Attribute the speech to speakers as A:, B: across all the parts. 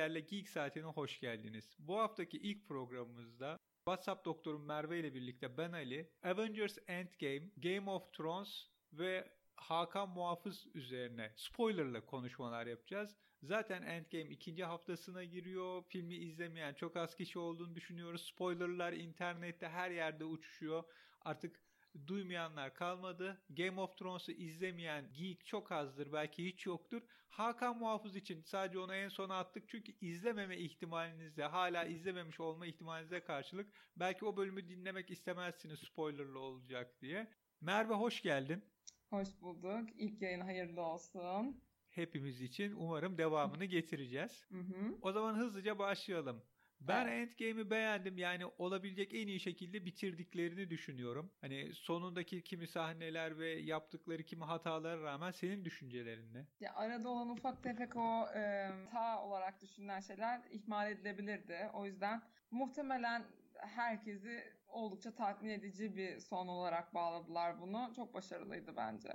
A: Geeklerle Geek Saati'ne hoş geldiniz. Bu haftaki ilk programımızda WhatsApp doktorum Merve ile birlikte ben Ali, Avengers Endgame, Game of Thrones ve Hakan Muhafız üzerine spoilerla konuşmalar yapacağız. Zaten Endgame ikinci haftasına giriyor. Filmi izlemeyen çok az kişi olduğunu düşünüyoruz. Spoilerlar internette her yerde uçuşuyor. Artık duymayanlar kalmadı. Game of Thrones'u izlemeyen geek çok azdır. Belki hiç yoktur. Hakan Muhafız için sadece onu en sona attık. Çünkü izlememe ihtimalinizde hala izlememiş olma ihtimalinize karşılık belki o bölümü dinlemek istemezsiniz spoilerlı olacak diye. Merve hoş geldin.
B: Hoş bulduk. İlk yayın hayırlı olsun.
A: Hepimiz için umarım devamını getireceğiz.
B: Hı hı.
A: O zaman hızlıca başlayalım. Ben. Endgame'i beğendim. Yani olabilecek en iyi şekilde bitirdiklerini düşünüyorum. Hani sonundaki kimi sahneler ve yaptıkları kimi hatalara rağmen senin düşüncelerin ne?
B: Ya arada olan ufak tefek o e, hata olarak düşünülen şeyler ihmal edilebilirdi. O yüzden muhtemelen herkesi oldukça tatmin edici bir son olarak bağladılar bunu. Çok başarılıydı bence.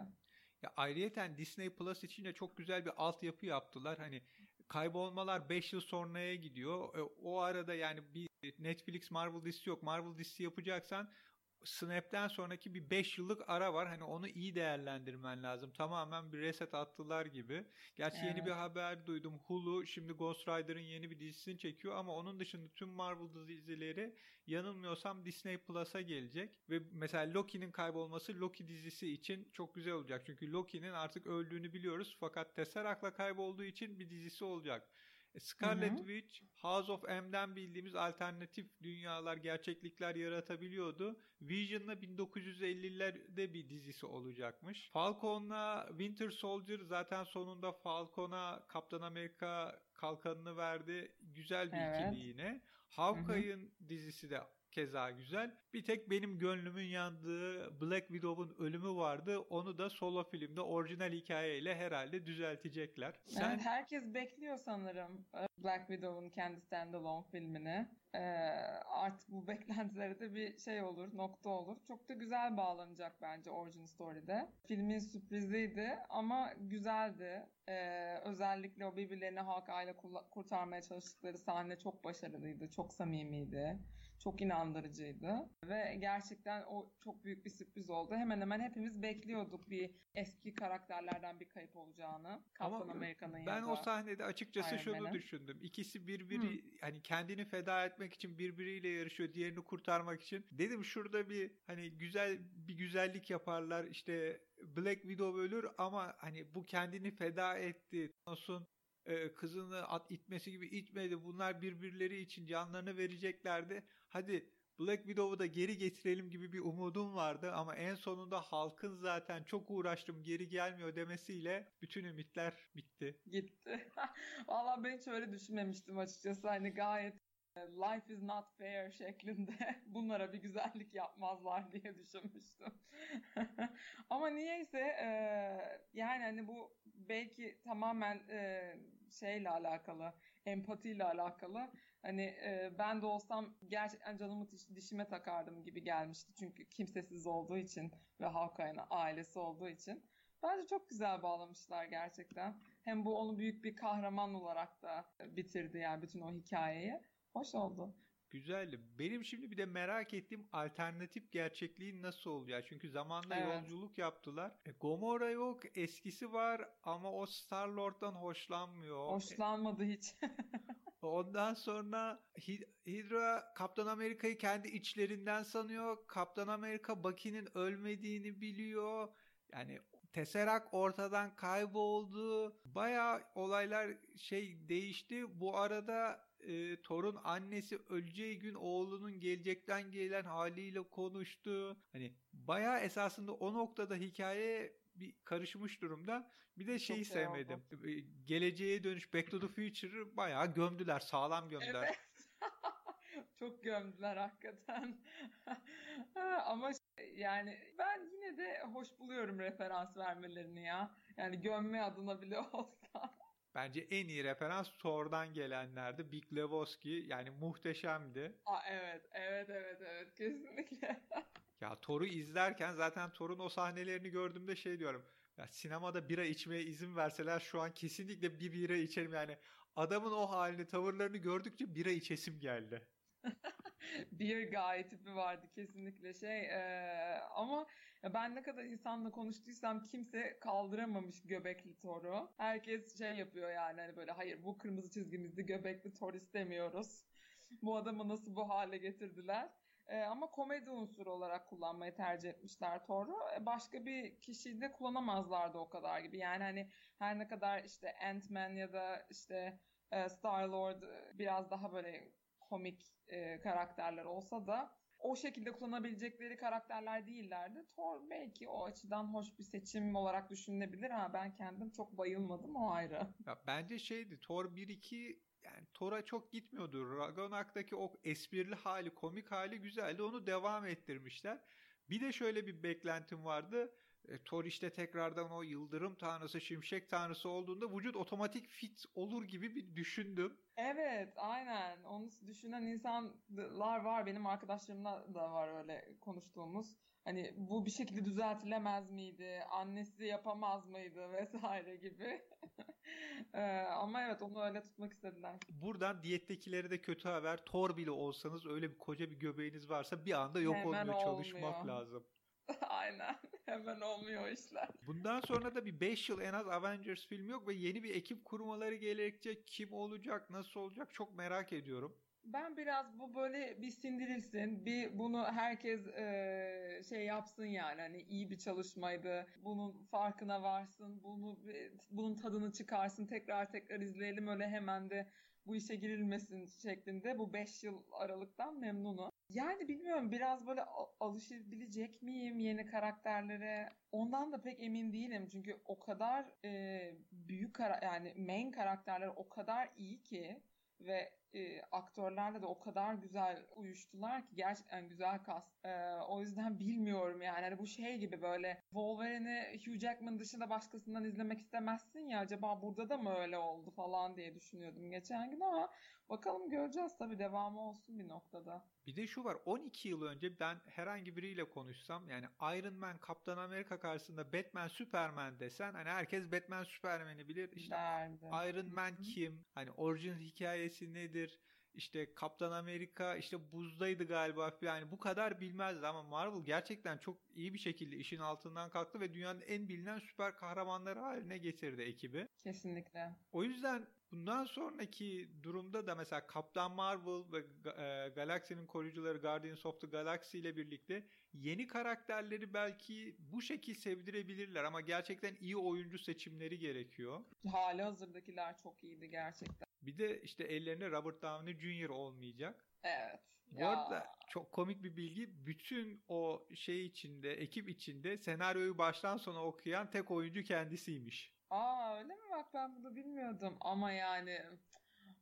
A: Ya ayrıyeten Disney Plus için de çok güzel bir altyapı yaptılar. Hani kaybolmalar 5 yıl sonraya gidiyor. E, o arada yani bir Netflix Marvel dizisi yok. Marvel dizisi yapacaksan Snap'ten sonraki bir 5 yıllık ara var. Hani onu iyi değerlendirmen lazım. Tamamen bir reset attılar gibi. Gerçi evet. yeni bir haber duydum. Hulu şimdi Ghost Rider'ın yeni bir dizisini çekiyor ama onun dışında tüm Marvel dizileri yanılmıyorsam Disney Plus'a gelecek. Ve mesela Loki'nin kaybolması Loki dizisi için çok güzel olacak. Çünkü Loki'nin artık öldüğünü biliyoruz fakat Tesseract'la kaybolduğu için bir dizisi olacak. E, Scarlet Hı-hı. Witch, House of M'den bildiğimiz alternatif dünyalar, gerçeklikler yaratabiliyordu. Vision'la 1950'lerde bir dizisi olacakmış. Falcon'la Winter Soldier zaten sonunda Falcon'a Kaptan Amerika kalkanını verdi. Güzel bir evet. ikili yine. Hawkeye'ın dizisi de keza güzel. Bir tek benim gönlümün yandığı Black Widow'un ölümü vardı. Onu da solo filmde orijinal hikayeyle herhalde düzeltecekler.
B: Sen... Evet, herkes bekliyor sanırım Black Widow'un kendi standalone filmini. Ee, artık bu beklentilere de bir şey olur, nokta olur. Çok da güzel bağlanacak bence Origin Story'de. Filmin sürpriziydi ama güzeldi. Ee, özellikle o birbirlerini Hawkeye'yle kurtarmaya çalıştıkları sahne çok başarılıydı, çok samimiydi, çok inandırıcıydı. Ve gerçekten o çok büyük bir sürpriz oldu. Hemen hemen hepimiz bekliyorduk bir eski karakterlerden bir kayıp olacağını. Kaptan Amerika'nın
A: Ben o sahnede açıkçası şunu düşündüm. İkisi birbiri Hı. hani kendini feda etmek için birbiriyle yarışıyor, diğerini kurtarmak için. Dedim şurada bir hani güzel bir güzellik yaparlar. İşte Black Widow ölür ama hani bu kendini feda etti. Olsun e, kızını at itmesi gibi itmedi. Bunlar birbirleri için canlarını vereceklerdi. Hadi Black Widow'u da geri getirelim gibi bir umudum vardı ama en sonunda halkın zaten çok uğraştım geri gelmiyor demesiyle bütün ümitler bitti.
B: Gitti. Valla ben hiç öyle düşünmemiştim açıkçası. Hani gayet life is not fair şeklinde bunlara bir güzellik yapmazlar diye düşünmüştüm. Ama niyeyse e, yani hani bu belki tamamen e, şeyle alakalı, empatiyle alakalı. Hani e, ben de olsam gerçekten canımı dişime takardım gibi gelmişti. Çünkü kimsesiz olduğu için ve Hawkeye'nin ailesi olduğu için. Bence çok güzel bağlamışlar gerçekten. Hem bu onu büyük bir kahraman olarak da bitirdi yani bütün o hikayeyi. Hoş oldu.
A: Güzeldi. Benim şimdi bir de merak ettiğim alternatif gerçekliğin nasıl olacak? Çünkü zamanda evet. yolculuk yaptılar. E, Gomorra yok, eskisi var ama o Star Lord'dan hoşlanmıyor.
B: Hoşlanmadı hiç.
A: Ondan sonra Hydra Kaptan Amerika'yı kendi içlerinden sanıyor. Kaptan Amerika Bucky'nin ölmediğini biliyor. Yani Tesseract ortadan kayboldu. Baya olaylar şey değişti. Bu arada e, Thor'un annesi öleceği gün oğlunun gelecekten gelen haliyle konuştu. Hani bayağı esasında o noktada hikaye bir karışmış durumda. Bir de şeyi Çok sevmedim. Oldu. E, geleceğe dönüş Back to the Future'ı bayağı gömdüler. Sağlam gömdüler. Evet.
B: Çok gömdüler hakikaten. Ama yani ben yine de hoş buluyorum referans vermelerini ya. Yani gömme adına bile olsa.
A: Bence en iyi referans Thor'dan gelenlerdi. Big Lebowski yani muhteşemdi.
B: Aa, evet, evet, evet, evet. Kesinlikle.
A: Ya Thor'u izlerken zaten Thor'un o sahnelerini gördüğümde şey diyorum. Ya sinemada bira içmeye izin verseler şu an kesinlikle bir bira içerim yani. adamın o halini, tavırlarını gördükçe bira içesim geldi.
B: Beer guy tipi vardı kesinlikle şey ee, ama ben ne kadar insanla konuştuysam kimse kaldıramamış göbekli toru. Herkes şey yapıyor yani hani böyle hayır bu kırmızı çizgimizde göbekli tor istemiyoruz. bu adamı nasıl bu hale getirdiler? E, ama komedi unsuru olarak kullanmayı tercih etmişler Thor'u. E, başka bir kişiyi de kullanamazlardı o kadar gibi. Yani hani her ne kadar işte Ant-Man ya da işte e, Star-Lord biraz daha böyle komik e, karakterler olsa da o şekilde kullanabilecekleri karakterler değillerdi. Thor belki o açıdan hoş bir seçim olarak düşünülebilir ama ben kendim çok bayılmadım o ayrı.
A: Ya bence şeydi Thor 1-2 yani Thor'a çok gitmiyordu. Ragnarok'taki o esprili hali, komik hali güzeldi. Onu devam ettirmişler. Bir de şöyle bir beklentim vardı. E, Thor işte tekrardan o yıldırım tanrısı, şimşek tanrısı olduğunda vücut otomatik fit olur gibi bir düşündüm.
B: Evet, aynen. Onu düşünen insanlar var. Benim arkadaşlarımla da var öyle konuştuğumuz. Hani bu bir şekilde düzeltilemez miydi? Annesi yapamaz mıydı vesaire gibi. ee, ama evet onu öyle tutmak istediler.
A: Buradan diyettekilere de kötü haber. Thor bile olsanız öyle bir koca bir göbeğiniz varsa bir anda yok Hemen olmuyor. olmuyor. Çalışmak lazım.
B: Aynen. Hemen olmuyor işler.
A: Bundan sonra da bir 5 yıl en az Avengers filmi yok ve yeni bir ekip kurmaları gerekecek. Kim olacak, nasıl olacak çok merak ediyorum.
B: Ben biraz bu böyle bir sindirilsin, bir bunu herkes e, şey yapsın yani hani iyi bir çalışmaydı, bunun farkına varsın, bunu bunun tadını çıkarsın, tekrar tekrar izleyelim öyle hemen de bu işe girilmesin şeklinde bu 5 yıl aralıktan memnunum. Yani bilmiyorum biraz böyle alışabilecek miyim yeni karakterlere? Ondan da pek emin değilim. Çünkü o kadar e, büyük kara yani main karakterler o kadar iyi ki ve e, aktörlerle de o kadar güzel uyuştular ki gerçekten güzel kast. E, o yüzden bilmiyorum yani. Hani bu şey gibi böyle Wolverine'i Hugh Jackman dışında başkasından izlemek istemezsin ya acaba burada da mı öyle oldu falan diye düşünüyordum geçen gün ama bakalım göreceğiz tabii devamı olsun bir noktada.
A: Bir de şu var 12 yıl önce ben herhangi biriyle konuşsam yani Iron Man, Kaptan Amerika karşısında Batman, Superman desen hani herkes Batman, Superman'i bilir. İşte Derdi. Iron Man kim? Hani orijin hikayesi nedir? İşte Kaptan Amerika işte buzdaydı galiba yani bu kadar bilmezdi ama Marvel gerçekten çok iyi bir şekilde işin altından kalktı ve dünyanın en bilinen süper kahramanları haline getirdi ekibi.
B: Kesinlikle.
A: O yüzden bundan sonraki durumda da mesela Kaptan Marvel ve e, Galaksinin koruyucuları Guardians of the Galaxy ile birlikte yeni karakterleri belki bu şekil sevdirebilirler ama gerçekten iyi oyuncu seçimleri gerekiyor.
B: Hali hazırdakiler çok iyiydi gerçekten.
A: Bir de işte ellerine Robert Downey Jr. olmayacak.
B: Evet.
A: Bu ya. arada çok komik bir bilgi. Bütün o şey içinde, ekip içinde senaryoyu baştan sona okuyan tek oyuncu kendisiymiş.
B: Aa öyle mi? Bak ben bunu bilmiyordum. Ama yani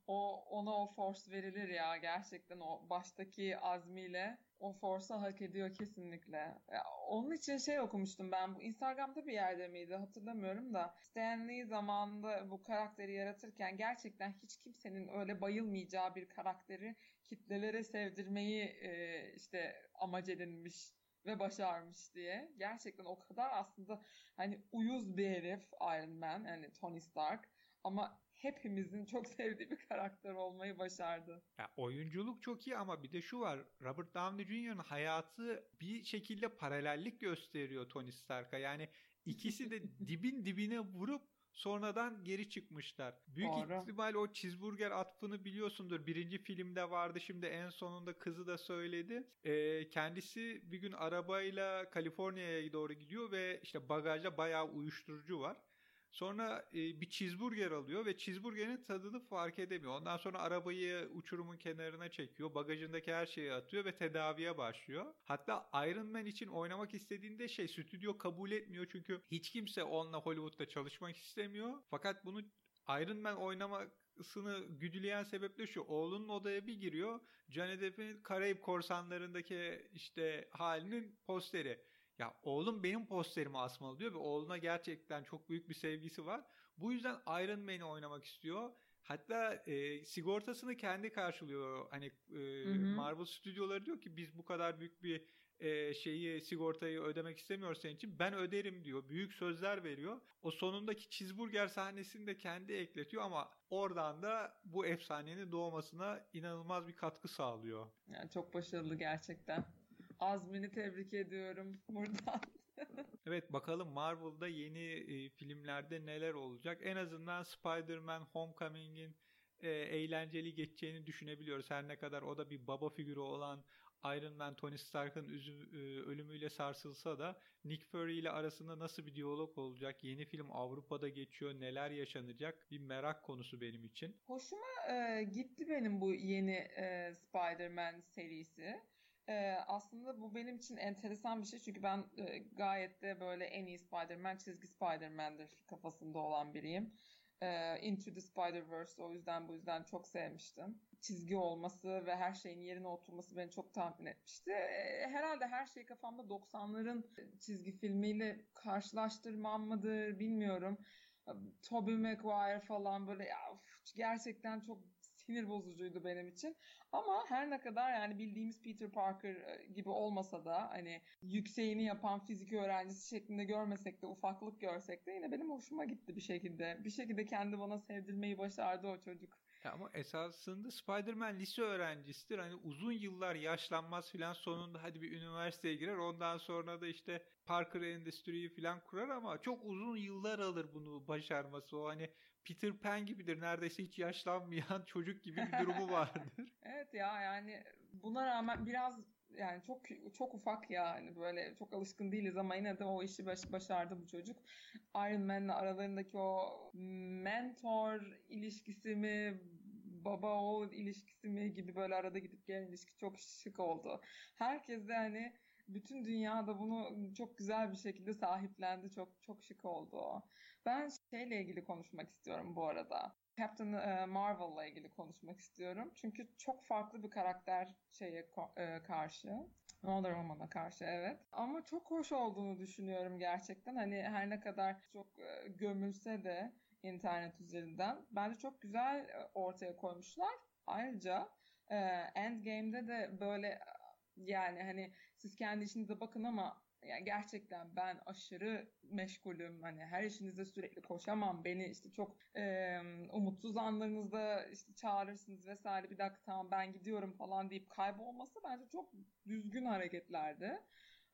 B: o ona o force verilir ya gerçekten o baştaki azmiyle o force'u hak ediyor kesinlikle. Ya, onun için şey okumuştum ben bu Instagram'da bir yerde miydi hatırlamıyorum da Stan Lee zamanında bu karakteri yaratırken gerçekten hiç kimsenin öyle bayılmayacağı bir karakteri kitlelere sevdirmeyi e, işte amaç edinmiş ve başarmış diye. Gerçekten o kadar aslında hani uyuz bir herif Iron Man yani Tony Stark ama hepimizin çok sevdiği bir karakter olmayı başardı.
A: Ya oyunculuk çok iyi ama bir de şu var. Robert Downey Jr.'ın hayatı bir şekilde paralellik gösteriyor Tony Stark'a. Yani ikisi de dibin dibine vurup sonradan geri çıkmışlar. Büyük Doğru. ihtimal o cheeseburger atfını biliyorsundur. Birinci filmde vardı şimdi en sonunda kızı da söyledi. Ee, kendisi bir gün arabayla Kaliforniya'ya doğru gidiyor ve işte bagajda bayağı uyuşturucu var. Sonra e, bir cheeseburger alıyor ve cheeseburgerin tadını fark edemiyor. Ondan sonra arabayı uçurumun kenarına çekiyor. Bagajındaki her şeyi atıyor ve tedaviye başlıyor. Hatta Iron Man için oynamak istediğinde şey stüdyo kabul etmiyor çünkü hiç kimse onunla Hollywood'da çalışmak istemiyor. Fakat bunu Iron Man oynamasını güdüleyen sebep de şu. Oğlunun odaya bir giriyor. Johnny Depp'in Karayip Korsanlarındaki işte halinin posteri. Ya oğlum benim posterimi asmalı diyor ve oğluna gerçekten çok büyük bir sevgisi var. Bu yüzden Iron Man'i oynamak istiyor. Hatta e, sigortasını kendi karşılıyor. Hani e, Marvel stüdyoları diyor ki biz bu kadar büyük bir e, şeyi sigortayı ödemek istemiyor senin için ben öderim diyor. Büyük sözler veriyor. O sonundaki cheeseburger sahnesini de kendi ekletiyor ama oradan da bu efsanenin doğmasına inanılmaz bir katkı sağlıyor.
B: Yani çok başarılı gerçekten. Azmini tebrik ediyorum buradan.
A: evet bakalım Marvel'da yeni e, filmlerde neler olacak. En azından Spider-Man Homecoming'in e, eğlenceli geçeceğini düşünebiliyoruz. Her ne kadar o da bir baba figürü olan Iron Man Tony Stark'ın e, ölümüyle sarsılsa da Nick Fury ile arasında nasıl bir diyalog olacak? Yeni film Avrupa'da geçiyor. Neler yaşanacak? Bir merak konusu benim için.
B: Hoşuma e, gitti benim bu yeni e, Spider-Man serisi. E, aslında bu benim için enteresan bir şey çünkü ben e, gayet de böyle en iyi Spider-Man çizgi Spider-Man'dir kafasında olan biriyim. E, Into the Spider-Verse o yüzden bu yüzden çok sevmiştim. Çizgi olması ve her şeyin yerine oturması beni çok tatmin etmişti. E, herhalde her şey kafamda 90'ların çizgi filmiyle karşılaştırmam mıdır bilmiyorum. Tobey Maguire falan böyle ya, gerçekten çok sinir bozucuydu benim için. Ama her ne kadar yani bildiğimiz Peter Parker e, gibi olmasa da hani yükseğini yapan fizik öğrencisi şeklinde görmesek de ufaklık görsek de yine benim hoşuma gitti bir şekilde. Bir şekilde kendi bana sevdirmeyi başardı o çocuk.
A: Ya ama esasında Spider-Man lise öğrencisidir. Hani uzun yıllar yaşlanmaz filan sonunda hadi bir üniversiteye girer. Ondan sonra da işte Parker Endüstri'yi filan kurar ama çok uzun yıllar alır bunu başarması. O hani Peter Pan gibidir. Neredeyse hiç yaşlanmayan çocuk gibi bir durumu vardır.
B: evet ya yani buna rağmen biraz yani çok çok ufak ya hani böyle çok alışkın değiliz ama yine de o işi baş, başardı bu çocuk. Iron Man'le aralarındaki o mentor ilişkisi mi baba oğul ilişkisi mi gibi böyle arada gidip gelen ilişki çok şık oldu. Herkes de hani bütün dünyada bunu çok güzel bir şekilde sahiplendi. Çok çok şık oldu. Ben şeyle ilgili konuşmak istiyorum bu arada. Captain e, Marvel'la ilgili konuşmak istiyorum. Çünkü çok farklı bir karakter şeye e, karşı. Wonder Woman'a karşı evet. Ama çok hoş olduğunu düşünüyorum gerçekten. Hani her ne kadar çok e, gömülse de internet üzerinden. Bence çok güzel ortaya koymuşlar. Ayrıca Endgame'de de böyle yani hani siz kendi işinize bakın ama yani gerçekten ben aşırı meşgulüm. Hani her işinizde sürekli koşamam. Beni işte çok e, umutsuz anlarınızda işte çağırırsınız vesaire. Bir dakika tamam ben gidiyorum falan deyip kaybolması bence çok düzgün hareketlerdi.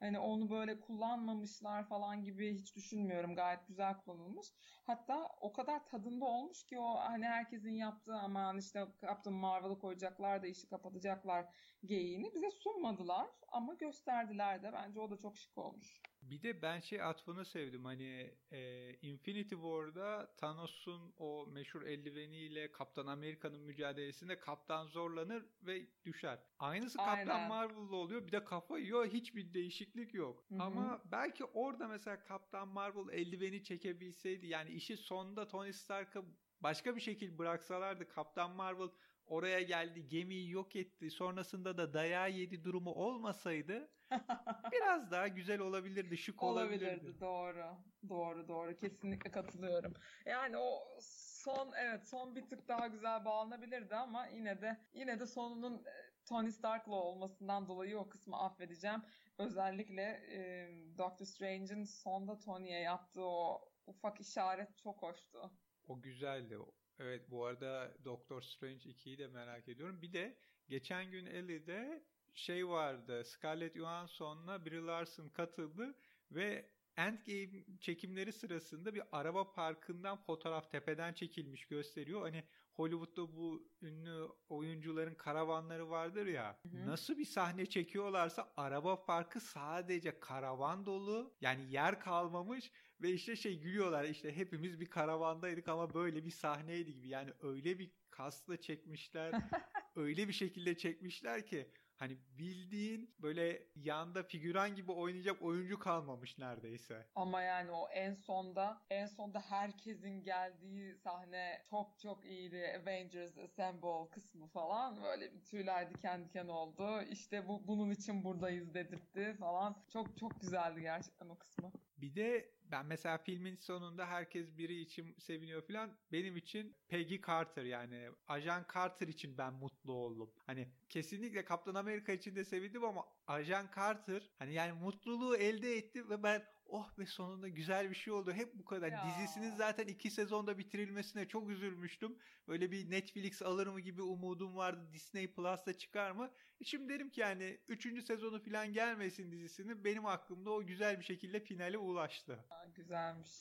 B: Hani onu böyle kullanmamışlar falan gibi hiç düşünmüyorum. Gayet güzel kullanılmış. Hatta o kadar tadında olmuş ki o hani herkesin yaptığı aman işte Captain Marvel'ı koyacaklar da işi kapatacaklar geyiğini bize sunmadılar ama gösterdiler de bence o da çok şık olmuş.
A: Bir de ben şey atfını sevdim hani e, Infinity War'da Thanos'un o meşhur eldiveniyle Kaptan Amerika'nın mücadelesinde Kaptan zorlanır ve düşer. Aynısı Aynen. Kaptan Marvel'da oluyor bir de kafa yiyor hiçbir değişiklik yok. Hı-hı. Ama belki orada mesela Kaptan Marvel eldiveni çekebilseydi yani işi sonunda Tony Stark'a başka bir şekilde bıraksalardı Kaptan Marvel oraya geldi gemiyi yok etti sonrasında da dayağı yedi durumu olmasaydı biraz daha güzel olabilirdi şık olabilirdi. Olabilirdi
B: doğru doğru doğru kesinlikle katılıyorum. Yani o son evet son bir tık daha güzel bağlanabilirdi ama yine de yine de sonunun e, Tony Stark'la olmasından dolayı o kısmı affedeceğim. Özellikle e, Doctor Strange'in sonda Tony'ye yaptığı o ufak işaret çok hoştu.
A: O güzeldi. Evet bu arada Doctor Strange 2'yi de merak ediyorum. Bir de geçen gün Ellie'de şey vardı. Scarlett Johansson'la Brie Larson katıldı ve Endgame çekimleri sırasında bir araba parkından fotoğraf tepeden çekilmiş gösteriyor. Hani Hollywood'da bu ünlü oyuncuların karavanları vardır ya. Hı hı. Nasıl bir sahne çekiyorlarsa araba parkı sadece karavan dolu. Yani yer kalmamış ve işte şey gülüyorlar işte hepimiz bir karavandaydık ama böyle bir sahneydi gibi. Yani öyle bir kasla çekmişler. öyle bir şekilde çekmişler ki Hani bildiğin böyle yanda figüran gibi oynayacak oyuncu kalmamış neredeyse.
B: Ama yani o en sonda en sonda herkesin geldiği sahne çok çok iyiydi. Avengers Assemble kısmı falan böyle bir tüyler diken diken oldu. İşte bu bunun için buradayız dedirtti falan. Çok çok güzeldi gerçekten o kısmı.
A: Bir de ben mesela filmin sonunda herkes biri için seviniyor falan. Benim için Peggy Carter yani Ajan Carter için ben mutlu oldum. Hani kesinlikle Kaptan Amerika için de sevindim ama Ajan Carter hani yani mutluluğu elde etti ve ben oh be sonunda güzel bir şey oldu. Hep bu kadar.
B: Ya.
A: Dizisinin zaten iki sezonda bitirilmesine çok üzülmüştüm. Böyle bir Netflix alır mı gibi umudum vardı. Disney Plus'ta çıkar mı? E Şimdi derim ki yani 3. sezonu falan gelmesin dizisinin. Benim aklımda o güzel bir şekilde finale ulaştı.
B: Aa, güzelmiş.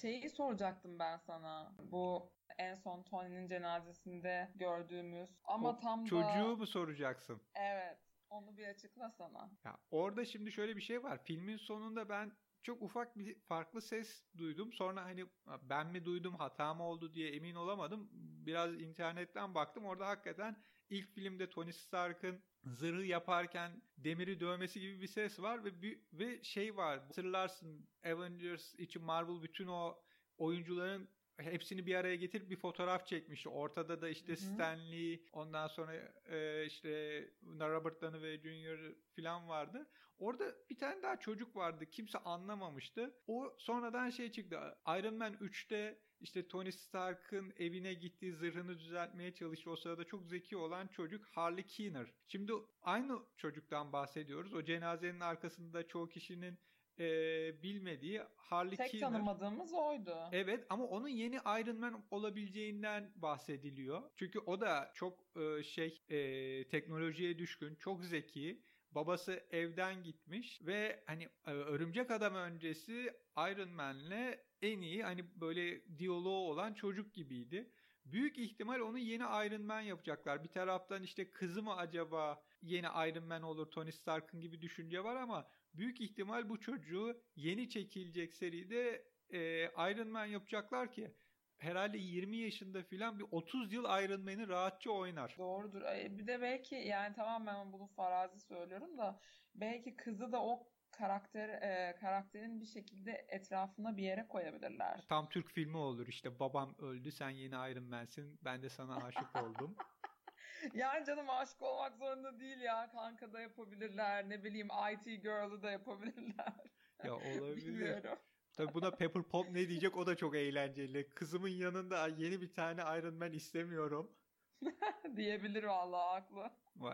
B: Şeyi soracaktım ben sana. Bu en son Tony'nin cenazesinde gördüğümüz ama
A: O
B: tam da
A: Çocuğu mu soracaksın?
B: evet onu bir açıklasana.
A: Ya orada şimdi şöyle bir şey var. Filmin sonunda ben çok ufak bir farklı ses duydum. Sonra hani ben mi duydum hata mı oldu diye emin olamadım. Biraz internetten baktım. Orada hakikaten ilk filmde Tony Stark'ın zırhı yaparken demiri dövmesi gibi bir ses var ve bir- ve şey var. Hatırlarsın Avengers için Marvel bütün o oyuncuların hepsini bir araya getirip bir fotoğraf çekmişti. Ortada da işte
B: Hı hı.
A: Stan Lee, ondan sonra e, işte Robert Downey Jr. falan vardı. Orada bir tane daha çocuk vardı. Kimse anlamamıştı. O sonradan şey çıktı. Iron Man 3'te işte Tony Stark'ın evine gittiği zırhını düzeltmeye çalıştı. O sırada çok zeki olan çocuk Harley Keener. Şimdi aynı çocuktan bahsediyoruz. O cenazenin arkasında çoğu kişinin e, bilmediği Harley
B: Tek
A: Keener.
B: tanımadığımız oydu.
A: Evet ama onun yeni Iron Man olabileceğinden bahsediliyor. Çünkü o da çok e, şey e, teknolojiye düşkün, çok zeki. Babası evden gitmiş ve hani e, Örümcek Adam öncesi Iron Man'le en iyi hani böyle diyaloğu olan çocuk gibiydi. Büyük ihtimal onu yeni Iron Man yapacaklar. Bir taraftan işte kızı mı acaba yeni Iron Man olur Tony Stark'ın gibi düşünce var ama büyük ihtimal bu çocuğu yeni çekilecek seride e, Iron Man yapacaklar ki herhalde 20 yaşında filan bir 30 yıl Iron Man'i rahatça oynar.
B: Doğrudur. Bir de belki yani tamam ben bunu farazi söylüyorum da belki kızı da o karakter e, karakterin bir şekilde etrafına bir yere koyabilirler.
A: Tam Türk filmi olur işte babam öldü sen yeni Iron Man'sin ben de sana aşık oldum.
B: Yani canım aşık olmak zorunda değil ya. Kanka da yapabilirler. Ne bileyim IT Girl'ı da yapabilirler.
A: ya olabilir.
B: Bilmiyorum.
A: Tabii buna Pepper Pop ne diyecek o da çok eğlenceli. Kızımın yanında yeni bir tane Iron Man istemiyorum.
B: Diyebilir vallahi haklı.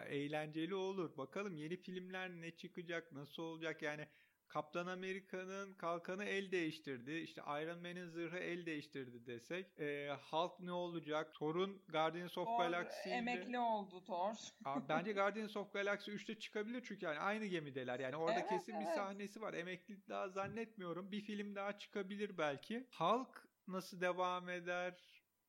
A: Eğlenceli olur. Bakalım yeni filmler ne çıkacak, nasıl olacak yani. Kaptan Amerika'nın kalkanı el değiştirdi. İşte Iron Man'in zırhı el değiştirdi desek. Ee, Hulk ne olacak? Thor'un Guardians of
B: Thor
A: Galaxy
B: emekli oldu Thor.
A: Abi bence Guardians of Galaxy 3'te çıkabilir çünkü yani aynı gemideler. Yani orada
B: Evet,
A: kesin bir
B: evet.
A: sahnesi var. Emeklilik daha zannetmiyorum. Bir film daha çıkabilir belki. Hulk nasıl devam eder?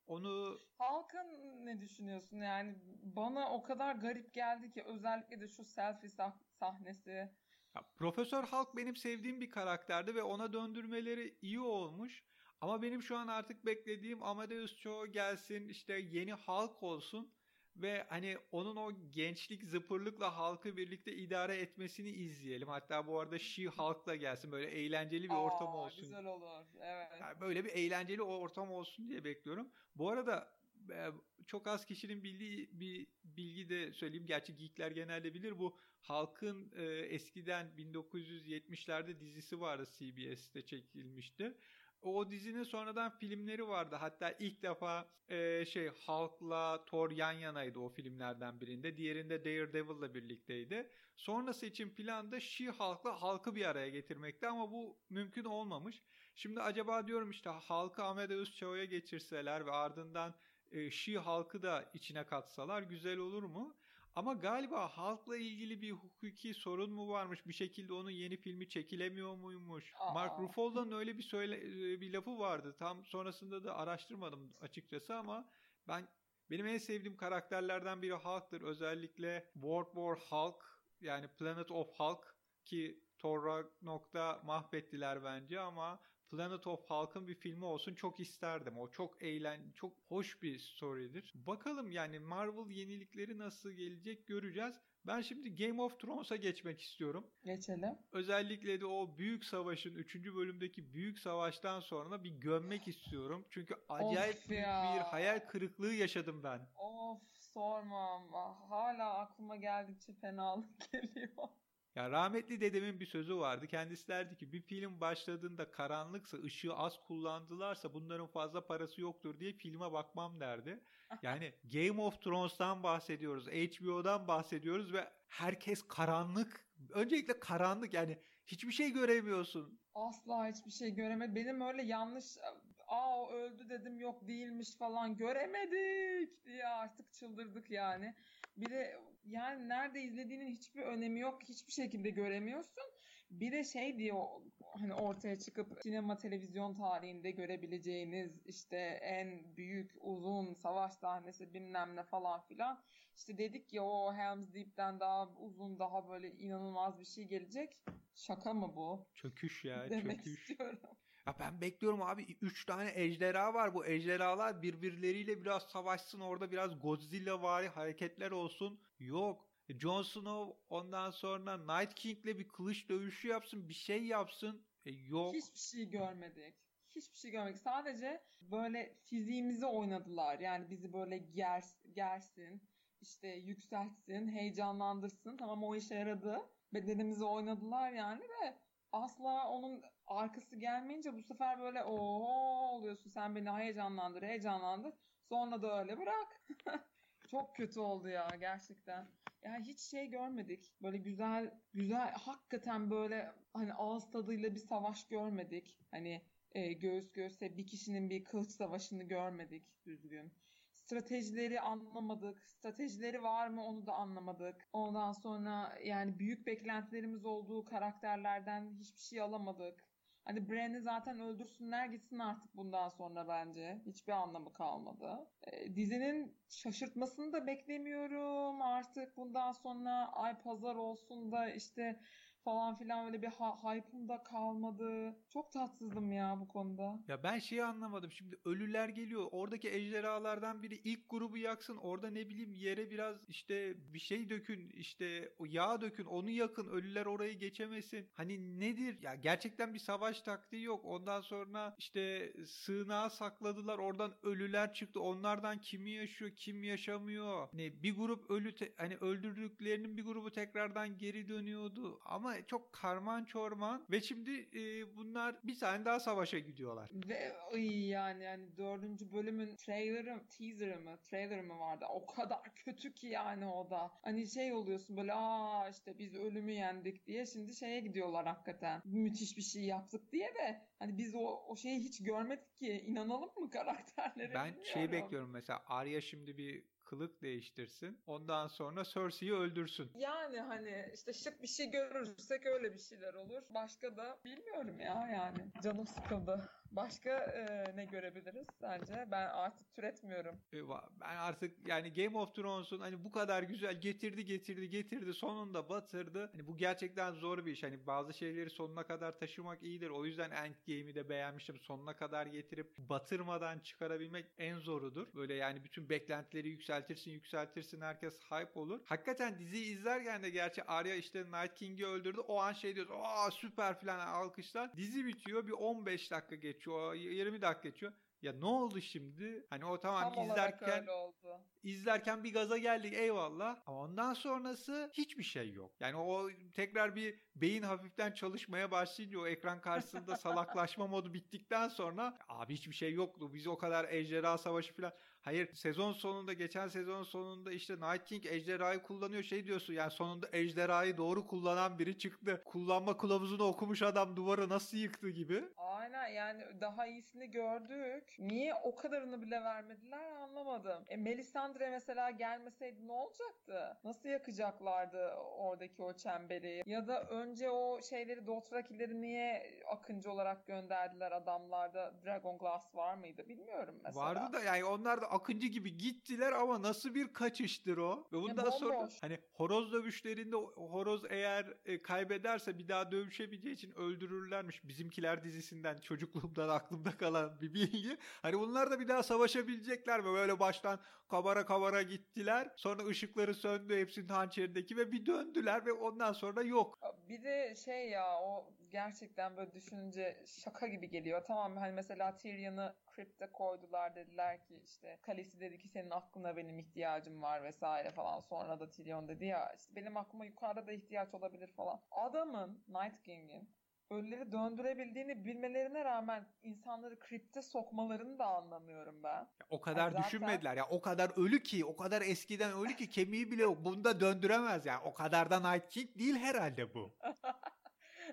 A: Onu
B: Halkın ne düşünüyorsun? Yani bana o kadar garip geldi ki özellikle de şu selfie sah- sahnesi.
A: Ya, Profesör Hulk benim sevdiğim bir karakterdi ve ona döndürmeleri iyi olmuş. Ama benim şu an artık beklediğim Amadeus Cho gelsin işte yeni Hulk olsun ve hani onun o gençlik zıpırlıkla halkı birlikte idare etmesini izleyelim. Hatta bu arada She-Hulk'la gelsin böyle eğlenceli bir ortam
B: Aa,
A: olsun.
B: Güzel olur. Evet.
A: Yani böyle bir eğlenceli ortam olsun diye bekliyorum. Bu arada çok az kişinin bildiği bir bilgi de söyleyeyim. Gerçi geekler genelde bilir. Bu Halkın e, eskiden 1970'lerde dizisi vardı CBS'te çekilmişti. O dizinin sonradan filmleri vardı. Hatta ilk defa e, şey Hulk'la Thor yan yanaydı o filmlerden birinde. Diğerinde Daredevil'la birlikteydi. Sonrası için planda She-Hulk'la Hulk'ı bir araya getirmekti ama bu mümkün olmamış. Şimdi acaba diyorum işte Hulk'ı Amadeus Cho'ya geçirseler ve ardından e, She-Hulk'ı da içine katsalar güzel olur mu? Ama galiba Hulk'la ilgili bir hukuki sorun mu varmış? Bir şekilde onun yeni filmi çekilemiyor muymuş?
B: Aa.
A: Mark Ruffalo'nun öyle bir söyle e, bir lafı vardı. Tam sonrasında da araştırmadım açıkçası ama ben benim en sevdiğim karakterlerden biri Hulk'tır. Özellikle World War Hulk yani Planet of Hulk ki Thor Ragnarok'ta mahvettiler bence ama Planet of Hulk'ın bir filmi olsun çok isterdim. O çok eğlen, çok hoş bir story'dir. Bakalım yani Marvel yenilikleri nasıl gelecek göreceğiz. Ben şimdi Game of Thrones'a geçmek istiyorum.
B: Geçelim.
A: Özellikle de o büyük savaşın 3. bölümdeki büyük savaştan sonra bir gömmek istiyorum. Çünkü acayip
B: Of
A: büyük
B: ya.
A: bir hayal kırıklığı yaşadım ben.
B: Of sormam. Hala aklıma geldikçe fenalık geliyor.
A: Ya rahmetli dedemin bir sözü vardı. Kendisi derdi ki bir film başladığında karanlıksa, ışığı az kullandılarsa bunların fazla parası yoktur diye filme bakmam derdi. Yani Game of Thrones'tan bahsediyoruz, HBO'dan bahsediyoruz ve herkes karanlık. Öncelikle karanlık yani hiçbir şey göremiyorsun.
B: Asla hiçbir şey göremedim. Benim öyle yanlış aa öldü dedim yok değilmiş falan göremedik diye artık çıldırdık yani. Bir de yani nerede izlediğinin hiçbir önemi yok. Hiçbir şekilde göremiyorsun. Bir de şey diye hani ortaya çıkıp sinema televizyon tarihinde görebileceğiniz işte en büyük uzun savaş sahnesi bilmem ne falan filan. İşte dedik ya o Helm's Deep'ten daha uzun daha böyle inanılmaz bir şey gelecek. Şaka mı bu?
A: Çöküş ya
B: Demek
A: çöküş.
B: istiyorum.
A: Ya ben bekliyorum abi 3 tane ejderha var. Bu ejderhalar birbirleriyle biraz savaşsın. Orada biraz Godzilla vari hareketler olsun. Yok. Jon Snow ondan sonra Night King'le bir kılıç dövüşü yapsın. Bir şey yapsın. E, yok.
B: Hiçbir şey görmedik. Hiçbir şey görmedik. Sadece böyle fiziğimizi oynadılar. Yani bizi böyle gers, gersin, işte yükseltsin, heyecanlandırsın. Tamam o işe yaradı. Bedenimizi oynadılar yani de asla onun arkası gelmeyince bu sefer böyle ooo oluyorsun sen beni heyecanlandır heyecanlandır sonra da öyle bırak. Çok kötü oldu ya gerçekten. Yani hiç şey görmedik. Böyle güzel güzel hakikaten böyle hani ağız tadıyla bir savaş görmedik. Hani e, göğüs göğüse bir kişinin bir kılıç savaşını görmedik düzgün. Stratejileri anlamadık. Stratejileri var mı onu da anlamadık. Ondan sonra yani büyük beklentilerimiz olduğu karakterlerden hiçbir şey alamadık. Hani Bran'i zaten öldürsünler gitsin artık bundan sonra bence. Hiçbir anlamı kalmadı. E, dizinin şaşırtmasını da beklemiyorum. Artık bundan sonra ay pazar olsun da işte falan filan öyle bir hype'ım kalmadı. Çok tatsızdım ya bu konuda.
A: Ya ben şeyi anlamadım. Şimdi ölüler geliyor. Oradaki ejderhalardan biri ilk grubu yaksın. Orada ne bileyim yere biraz işte bir şey dökün. işte yağ dökün. Onu yakın. Ölüler orayı geçemesin. Hani nedir? Ya gerçekten bir savaş taktiği yok. Ondan sonra işte sığınağa sakladılar. Oradan ölüler çıktı. Onlardan kimi yaşıyor, kim yaşamıyor. Hani bir grup ölü hani öldürdüklerinin bir grubu tekrardan geri dönüyordu. Ama çok karman çorman ve şimdi e, bunlar bir tane daha savaşa gidiyorlar.
B: Ve ay yani yani dördüncü bölümün trailer'ı, teaser'ı mı, trailer'ı mı vardı? O kadar kötü ki yani o da. Hani şey oluyorsun böyle aa işte biz ölümü yendik diye şimdi şeye gidiyorlar hakikaten. Müthiş bir şey yaptık diye de hani biz o, o şeyi hiç görmedik ki inanalım mı karakterlere?
A: Ben şey bekliyorum mesela Arya şimdi bir kılık değiştirsin. Ondan sonra Cersei'yi öldürsün.
B: Yani hani işte şık bir şey görürsek öyle bir şeyler olur. Başka da bilmiyorum ya yani. Canım sıkıldı. Başka e, ne görebiliriz sence? Ben artık türetmiyorum.
A: E, ben artık yani Game of Thrones'un hani bu kadar güzel getirdi getirdi getirdi sonunda batırdı. Hani bu gerçekten zor bir iş. Hani bazı şeyleri sonuna kadar taşımak iyidir. O yüzden Endgame'i de beğenmiştim. Sonuna kadar getirip batırmadan çıkarabilmek en zorudur. Böyle yani bütün beklentileri yükseltirsin yükseltirsin herkes hype olur. Hakikaten diziyi izlerken de gerçi Arya işte Night King'i öldürdü. O an şey diyoruz. Aa süper falan alkışlar. Dizi bitiyor bir 15 dakika geçiyor geçiyor, 20 dakika geçiyor. Ya ne oldu şimdi? Hani o tamam
B: Tam
A: izlerken
B: oldu.
A: izlerken bir gaza geldik eyvallah. Ama ondan sonrası hiçbir şey yok. Yani o tekrar bir beyin hafiften çalışmaya başlayınca o ekran karşısında salaklaşma modu bittikten sonra abi hiçbir şey yoktu. Biz o kadar ejderha savaşı falan Hayır sezon sonunda geçen sezon sonunda işte Night King ejderhayı kullanıyor şey diyorsun yani sonunda ejderhayı doğru kullanan biri çıktı. Kullanma kılavuzunu okumuş adam duvarı nasıl yıktı gibi.
B: Aynen yani daha iyisini gördük. Niye o kadarını bile vermediler anlamadım. E Melisandre mesela gelmeseydi ne olacaktı? Nasıl yakacaklardı oradaki o çemberi? Ya da önce o şeyleri Dothrakileri niye akıncı olarak gönderdiler adamlarda Dragon Glass var mıydı bilmiyorum mesela.
A: Vardı da yani onlar da akıncı gibi gittiler ama nasıl bir kaçıştır o? Ve bundan
B: ya
A: sonra hani horoz dövüşlerinde horoz eğer e, kaybederse bir daha dövüşemeyeceği için öldürürlermiş. Bizimkiler dizisinden çocukluğumdan aklımda kalan bir bilgi. Hani bunlar da bir daha savaşabilecekler mi? Böyle baştan kabara kabara gittiler. Sonra ışıkları söndü hepsinin hançerindeki ve bir döndüler ve ondan sonra yok.
B: Bir de şey ya o gerçekten böyle düşününce şaka gibi geliyor. Tamam hani mesela Tyrion'ı Crypt'e koydular dediler ki işte Khaleesi dedi ki senin aklına benim ihtiyacım var vesaire falan. Sonra da Tyrion dedi ya işte benim aklıma yukarıda da ihtiyaç olabilir falan. Adamın Night King'in ölüleri döndürebildiğini bilmelerine rağmen insanları kripte sokmalarını da anlamıyorum ben. Ya
A: o kadar yani zaten... düşünmediler ya o kadar ölü ki o kadar eskiden ölü ki kemiği bile yok. Bunu da döndüremez yani o kadar da Night King değil herhalde bu.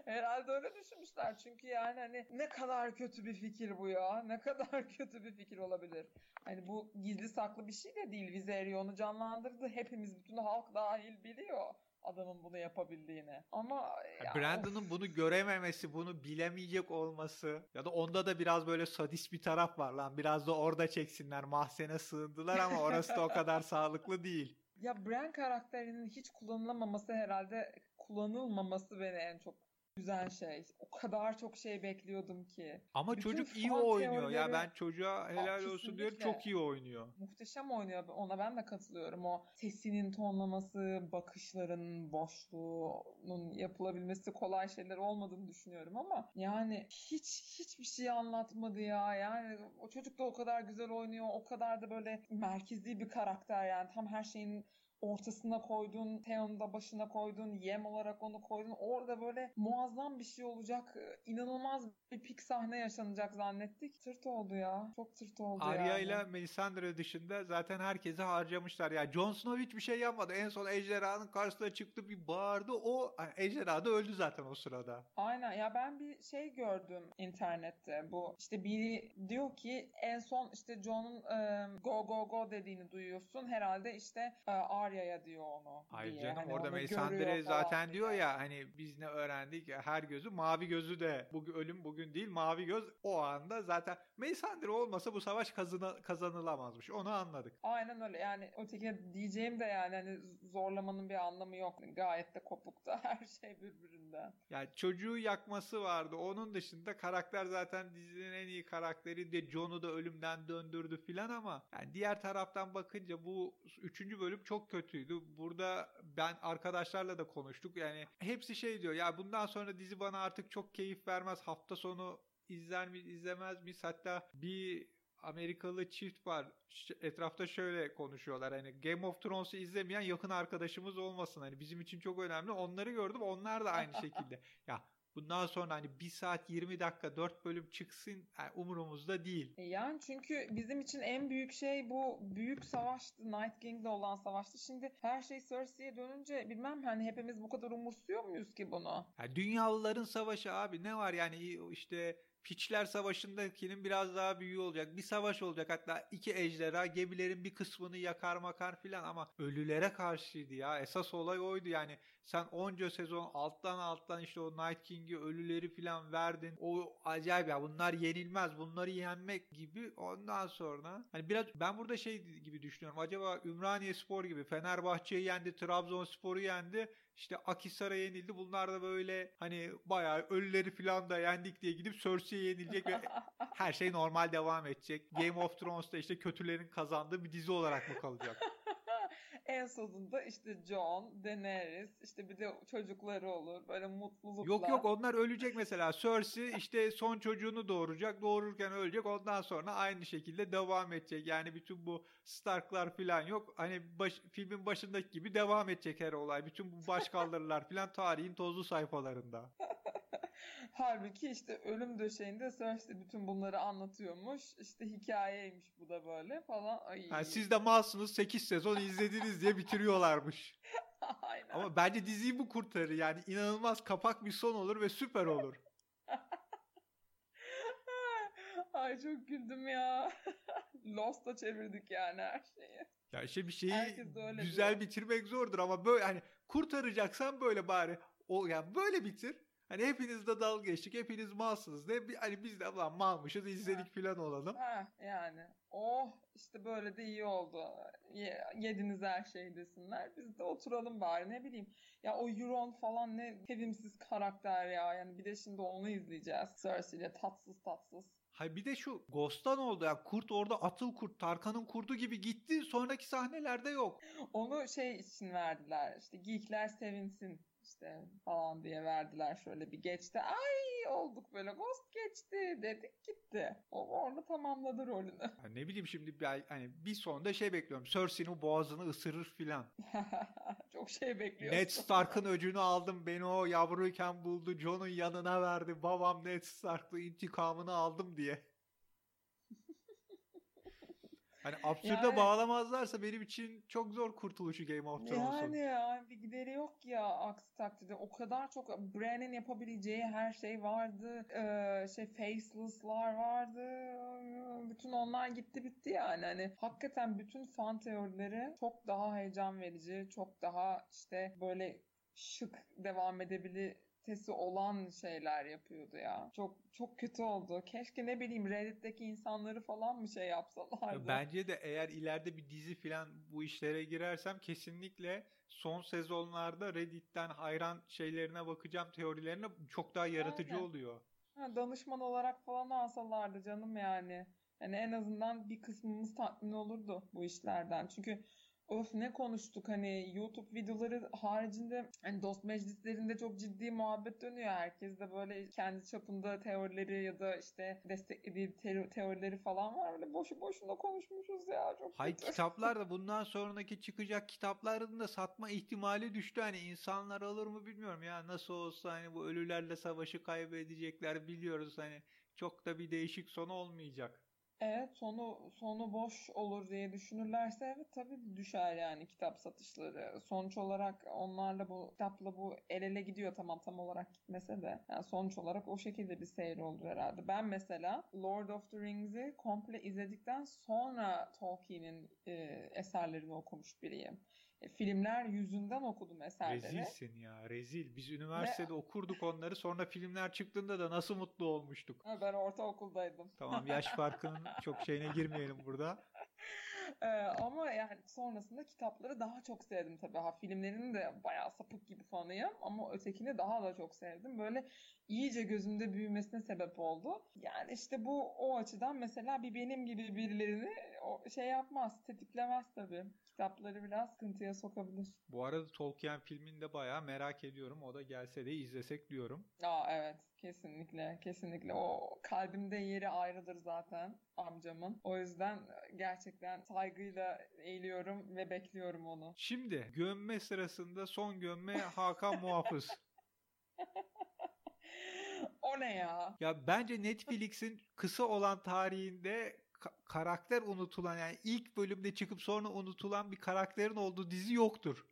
B: Herhalde öyle düşünmüşler. Çünkü yani hani ne kadar kötü bir fikir bu ya. Ne kadar kötü bir fikir olabilir. Hani bu gizli saklı bir şey de değil. Viserion'u canlandırdı. Hepimiz bütün halk dahil biliyor adamın bunu yapabildiğini. Ama
A: ya Brandon'ın bunu görememesi, bunu bilemeyecek olması ya da onda da biraz böyle sadist bir taraf var lan. Biraz da orada çeksinler. Mahzene sığındılar ama orası da o kadar sağlıklı değil.
B: Ya Bran karakterinin hiç kullanılamaması herhalde kullanılmaması beni en çok güzel şey. O kadar çok şey bekliyordum ki.
A: Ama Bütün çocuk iyi oynuyor. Teorileri... Ya ben çocuğa helal Aa, olsun diyorum. Çok iyi oynuyor.
B: Muhteşem oynuyor. Ona ben de katılıyorum. O sesinin tonlaması, bakışların boşluğunun yapılabilmesi kolay şeyler olmadığını düşünüyorum ama yani hiç hiçbir şey anlatmadı ya. Yani o çocuk da o kadar güzel oynuyor. O kadar da böyle merkezi bir karakter yani. Tam her şeyin ortasına koydun, Theon'u da başına koydun, yem olarak onu koydun. Orada böyle muazzam bir şey olacak. İnanılmaz bir pik sahne yaşanacak zannettik. Tırt oldu ya. Çok tırt oldu
A: Arya
B: yani.
A: ile Melisandre dışında zaten herkesi harcamışlar. Ya yani Jon Snow hiçbir şey yapmadı. En son ejderhanın karşısına çıktı bir bağırdı. O ejderha da öldü zaten o sırada.
B: Aynen. Ya ben bir şey gördüm internette. Bu işte biri diyor ki en son işte Jon'un e, go go go dediğini duyuyorsun. Herhalde işte e, Arya Arya'ya diyor onu.
A: Hayır diye. canım hani orada Melisandre zaten diyor ya hani biz ne öğrendik her gözü mavi gözü de bu ölüm bugün değil mavi göz o anda zaten Melisandre olmasa bu savaş kazanı, kazanılamazmış onu anladık.
B: Aynen öyle yani öteki diyeceğim de yani hani zorlamanın bir anlamı yok gayet de kopukta her şey birbirinden.
A: Yani çocuğu yakması vardı onun dışında karakter zaten dizinin en iyi karakteri de Jon'u da ölümden döndürdü filan ama yani diğer taraftan bakınca bu üçüncü bölüm çok kötüydü. Burada ben arkadaşlarla da konuştuk. Yani hepsi şey diyor ya bundan sonra dizi bana artık çok keyif vermez. Hafta sonu izler mi izlemez miyiz? Hatta bir Amerikalı çift var. Etrafta şöyle konuşuyorlar. Hani Game of Thrones'u izlemeyen yakın arkadaşımız olmasın. Hani bizim için çok önemli. Onları gördüm. Onlar da aynı şekilde. Ya Bundan sonra hani 1 saat 20 dakika 4 bölüm çıksın yani umurumuzda değil.
B: E yani çünkü bizim için en büyük şey bu büyük savaştı. Night King'de olan savaştı. Şimdi her şey Cersei'ye dönünce bilmem hani hepimiz bu kadar umursuyor muyuz ki bunu?
A: Yani dünyalıların savaşı abi ne var yani işte Piçler Savaşı'ndakinin biraz daha büyüğü olacak. Bir savaş olacak hatta iki ejderha gemilerin bir kısmını yakar makar filan ama ölülere karşıydı ya. Esas olay oydu yani. Sen onca sezon alttan alttan işte o Night King'i ölüleri filan verdin. O acayip ya bunlar yenilmez. Bunları yenmek gibi ondan sonra hani biraz ben burada şey gibi düşünüyorum. Acaba Ümraniye Spor gibi Fenerbahçe'yi yendi, Trabzonspor'u yendi. İşte Akisar'a yenildi. Bunlar da böyle hani bayağı ölüleri falan da yendik diye gidip Cersei'ye yenilecek ve her şey normal devam edecek. Game of Thrones'ta işte kötülerin kazandığı bir dizi olarak mı kalacak?
B: En sonunda işte Jon, Daenerys, işte bir de çocukları olur. Böyle mutlulukla.
A: Yok yok onlar ölecek mesela. Cersei işte son çocuğunu doğuracak. Doğururken ölecek. Ondan sonra aynı şekilde devam edecek. Yani bütün bu Stark'lar falan yok. Hani baş, filmin başındaki gibi devam edecek her olay. Bütün bu başkaldırılar falan tarihin tozlu sayfalarında.
B: Halbuki işte ölüm döşeğinde Cersei bütün bunları anlatıyormuş. İşte hikayeymiş bu da böyle falan. Ay.
A: Yani siz de malsınız 8 sezon izlediniz diye bitiriyorlarmış.
B: Aynen.
A: Ama bence diziyi bu kurtarır. Yani inanılmaz kapak bir son olur ve süper olur.
B: Ay çok güldüm ya. Lost'a çevirdik yani her şeyi.
A: Ya işte bir şeyi güzel diyor. bitirmek zordur ama böyle hani kurtaracaksan böyle bari o yani böyle bitir. Hani hepiniz de dalga geçtik. Hepiniz malsınız. Ne hani biz de lan malmışız izledik falan olalım.
B: Ha, yani. Oh işte böyle de iyi oldu. Yediniz her şey desinler. Biz de oturalım bari ne bileyim. Ya o Euron falan ne sevimsiz karakter ya. Yani bir de şimdi onu izleyeceğiz. Cersei ile tatsız tatsız.
A: Hay bir de şu Ghost'tan oldu ya. Kurt orada atıl kurt. Tarkan'ın kurdu gibi gitti. Sonraki sahnelerde yok.
B: Onu şey için verdiler. İşte geekler sevinsin işte falan diye verdiler şöyle bir geçti. Ay olduk böyle ghost geçti dedik gitti. O orada tamamladı rolünü.
A: Ya ne bileyim şimdi ben, hani bir sonda şey bekliyorum. Cersei'nin boğazını ısırır filan.
B: Çok şey bekliyorsun.
A: Ned Stark'ın öcünü aldım. Beni o yavruyken buldu. Jon'un yanına verdi. Babam Ned Stark'lı intikamını aldım diye. Hani absürde
B: Yani-
A: bağlamazlarsa benim için çok zor kurtuluşu Game of Thrones'un.
B: Yani ya bir gideri yok ya aksi takdirde. O kadar çok Bran'in yapabileceği her şey vardı. Ee, şey Faceless'lar vardı. Bütün onlar gitti bitti yani. Hani hakikaten bütün fan teorileri çok daha heyecan verici, çok daha işte böyle şık devam edebilitesi olan şeyler yapıyordu ya. Çok çok kötü oldu. Keşke ne bileyim Reddit'teki insanları falan mı şey yapsalardı.
A: Bence de eğer ileride bir dizi falan bu işlere girersem kesinlikle son sezonlarda Reddit'ten hayran şeylerine bakacağım teorilerine çok daha yaratıcı
B: Aynen.
A: oluyor.
B: Ha, danışman olarak falan alsalardı canım yani. Yani en azından bir kısmımız tatmin olurdu bu işlerden. Çünkü Öf ne konuştuk hani YouTube videoları haricinde hani dost meclislerinde çok ciddi muhabbet dönüyor. Herkes de böyle kendi çapında teorileri ya da işte desteklediği te- teorileri falan var. Böyle boşu boşuna konuşmuşuz ya çok
A: Hay kitaplar da bundan sonraki çıkacak kitapların da satma ihtimali düştü. Hani insanlar alır mı bilmiyorum ya nasıl olsa hani bu ölülerle savaşı kaybedecekler biliyoruz hani çok da bir değişik sonu olmayacak.
B: Evet sonu sonu boş olur diye düşünürlerse evet tabii düşer yani kitap satışları. Sonuç olarak onlarla bu kitapla bu el ele gidiyor tamam tam olarak gitmese de. Yani sonuç olarak o şekilde bir seyir oldu herhalde. Ben mesela Lord of the Rings'i komple izledikten sonra Tolkien'in e, eserlerini okumuş biriyim. Filmler yüzünden okudum eserleri.
A: Rezilsin ya rezil. Biz üniversitede okurduk onları sonra filmler çıktığında da nasıl mutlu olmuştuk.
B: Ben ortaokuldaydım.
A: Tamam yaş farkının çok şeyine girmeyelim burada.
B: Ee, ama yani sonrasında kitapları daha çok sevdim tabii. Ha, filmlerini de bayağı sapık gibi fanıyım ama ötekini daha da çok sevdim. Böyle iyice gözümde büyümesine sebep oldu. Yani işte bu o açıdan mesela bir benim gibi birilerini o şey yapmaz, tetiklemez tabii. Kitapları biraz sıkıntıya sokabilir.
A: Bu arada Tolkien filmini de bayağı merak ediyorum. O da gelse de izlesek diyorum.
B: Aa evet kesinlikle kesinlikle o kalbimde yeri ayrıdır zaten amcamın. O yüzden gerçekten saygıyla eğiliyorum ve bekliyorum onu.
A: Şimdi gömme sırasında son gömme Hakan Muhafız.
B: o ne ya?
A: Ya bence Netflix'in kısa olan tarihinde ka- karakter unutulan yani ilk bölümde çıkıp sonra unutulan bir karakterin olduğu dizi yoktur.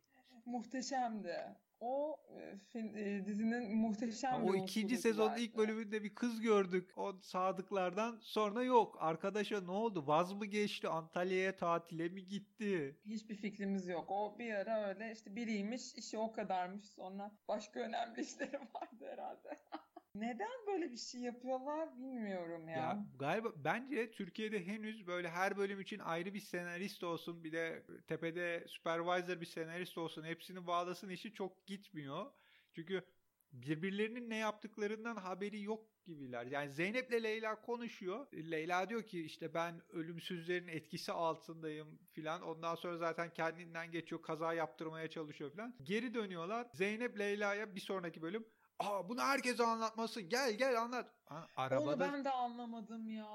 B: Muhteşemdi. O e, fin- e, dizinin muhteşem
A: Ha, o ikinci sezonun ilk bölümünde bir kız gördük. O sadıklardan sonra yok. Arkadaşa ne oldu? Vaz mı geçti? Antalya'ya tatile mi gitti?
B: Hiçbir fikrimiz yok. O bir ara öyle işte biriymiş, işi o kadarmış. Sonra başka önemli işleri vardı herhalde. Neden böyle bir şey yapıyorlar bilmiyorum ya.
A: Ya galiba bence Türkiye'de henüz böyle her bölüm için ayrı bir senarist olsun bir de tepede supervisor bir senarist olsun hepsini bağlasın işi çok gitmiyor. Çünkü birbirlerinin ne yaptıklarından haberi yok gibiler. Yani Zeynep'le Leyla konuşuyor. Leyla diyor ki işte ben ölümsüzlerin etkisi altındayım filan. Ondan sonra zaten kendinden geçiyor kaza yaptırmaya çalışıyor filan. Geri dönüyorlar. Zeynep Leyla'ya bir sonraki bölüm Aa bunu herkese anlatmasın. Gel gel anlat. Ha,
B: Onu
A: arabada
B: ben de anlamadım ya.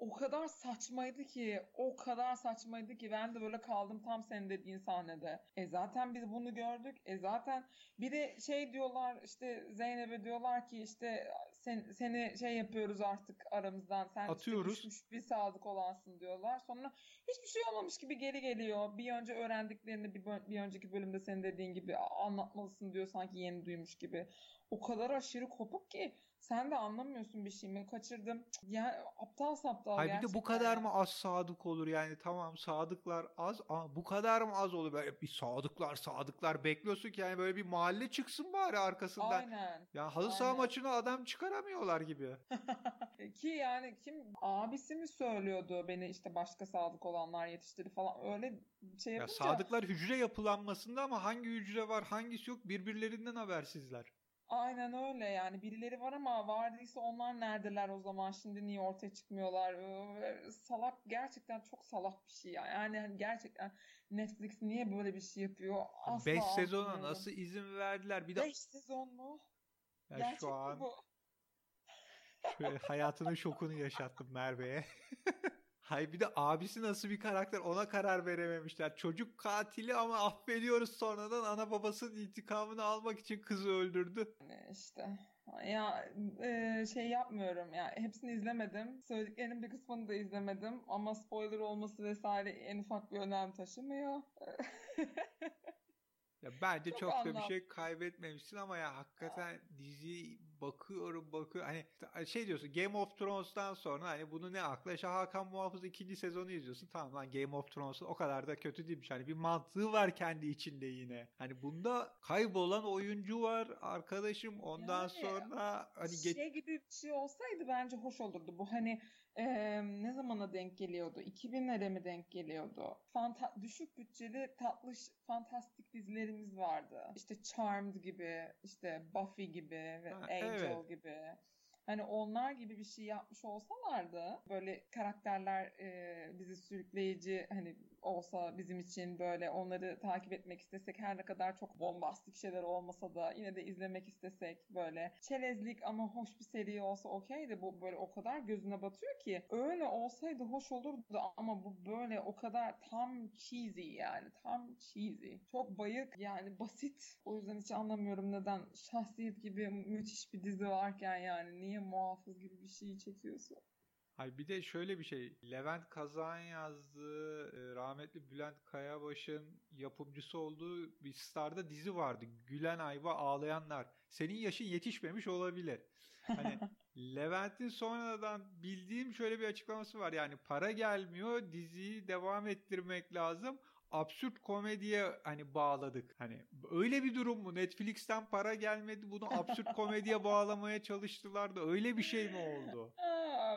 B: O kadar saçmaydı ki, o kadar saçmaydı ki ben de böyle kaldım tam senin dediğin sahnede. E zaten biz bunu gördük. E zaten bir de şey diyorlar işte Zeynep'e diyorlar ki işte sen, seni şey yapıyoruz artık aramızdan. Sen işte
A: Atıyoruz.
B: düşmüş bir sadık olansın diyorlar. Sonra hiçbir şey olmamış gibi geri geliyor. Bir önce öğrendiklerini bir, bir önceki bölümde senin dediğin gibi anlatmalısın diyor sanki yeni duymuş gibi. O kadar aşırı kopuk ki sen de anlamıyorsun bir şey mi? Kaçırdım. Yani aptal saptal
A: Hayır bir de bu
B: gerçekten
A: kadar
B: ya.
A: mı az sadık olur yani tamam sadıklar az ama bu kadar mı az olur böyle bir sadıklar sadıklar bekliyorsun ki yani böyle bir mahalle çıksın bari arkasından.
B: Aynen.
A: Ya halı saha maçına adam çıkaramıyorlar gibi.
B: Ki yani kim abisi mi söylüyordu beni işte başka sadık olanlar yetiştirdi falan öyle şey
A: Ya
B: yapınca
A: sadıklar hücre yapılanmasında ama hangi hücre var hangisi yok birbirlerinden habersizler.
B: Aynen öyle yani. Birileri var ama vardıysa onlar neredeler o zaman? Şimdi niye ortaya çıkmıyorlar? Salak gerçekten çok salak bir şey ya. Yani hani gerçekten Netflix niye böyle bir şey yapıyor? Asla
A: 5 sezona nasıl izin verdiler? Bir de
B: 5 sezon mu?
A: Ya Gerçek şu an bu? şöyle hayatının şokunu yaşattım Merve'ye. Hay bir de abisi nasıl bir karakter ona karar verememişler. Çocuk katili ama affediyoruz sonradan ana babasının intikamını almak için kızı öldürdü.
B: İşte ya e, şey yapmıyorum ya hepsini izlemedim. Söylediklerinin bir kısmını da izlemedim ama spoiler olması vesaire en ufak bir önem taşımıyor.
A: Ya bence çok, çok da bir şey kaybetmemişsin ama ya hakikaten dizi bakıyorum bakıyorum. Hani şey diyorsun Game of Thrones'tan sonra hani bunu ne akla işte Hakan Muhafız ikinci sezonu izliyorsun. Tamam lan Game of Thrones'un o kadar da kötü değilmiş. Hani bir mantığı var kendi içinde yine. Hani bunda kaybolan oyuncu var arkadaşım. Ondan yani, sonra hani
B: şey gibi bir şey olsaydı bence hoş olurdu. Bu hani ee, ne zamana denk geliyordu? 2000'lere mi denk geliyordu? Fanta düşük bütçeli tatlış fantastik dizilerimiz vardı. İşte Charmed gibi, işte Buffy gibi ve ha, Angel evet. gibi. Hani onlar gibi bir şey yapmış olsalardı böyle karakterler e, bizi sürükleyici hani olsa bizim için böyle onları takip etmek istesek her ne kadar çok bombastik şeyler olmasa da yine de izlemek istesek böyle çerezlik ama hoş bir seri olsa okey de bu böyle o kadar gözüne batıyor ki öyle olsaydı hoş olurdu ama bu böyle o kadar tam cheesy yani tam cheesy. Çok bayık yani basit. O yüzden hiç anlamıyorum neden şahsiyet gibi müthiş bir dizi varken yani niye muhafız gibi bir şey çekiyorsun?
A: Hay bir de şöyle bir şey. Levent Kazan yazdığı e, rahmetli Bülent Kayabaş'ın yapımcısı olduğu bir Star'da dizi vardı. Gülen Ayva Ağlayanlar. Senin yaşın yetişmemiş olabilir. Hani Levent'in sonradan bildiğim şöyle bir açıklaması var. Yani para gelmiyor, diziyi devam ettirmek lazım absürt komediye hani bağladık. Hani öyle bir durum mu? Netflix'ten para gelmedi bunu absürt komediye bağlamaya çalıştılar da öyle bir şey mi oldu?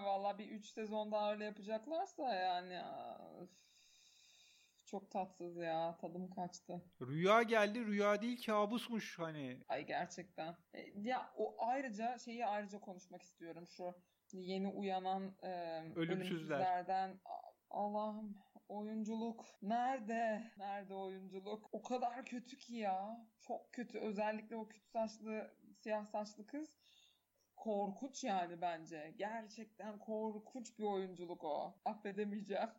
B: Valla bir 3 sezon daha öyle yapacaklarsa yani çok tatsız ya. Tadım kaçtı.
A: Rüya geldi. Rüya değil kabusmuş hani.
B: Ay gerçekten. E, ya o ayrıca şeyi ayrıca konuşmak istiyorum şu yeni uyanan e, Ölümsüzler. ölümsüzlerden Allah'ım oyunculuk nerede? Nerede oyunculuk? O kadar kötü ki ya. Çok kötü. Özellikle o küt saçlı, siyah saçlı kız korkunç yani bence. Gerçekten korkunç bir oyunculuk o. Affedemeyeceğim.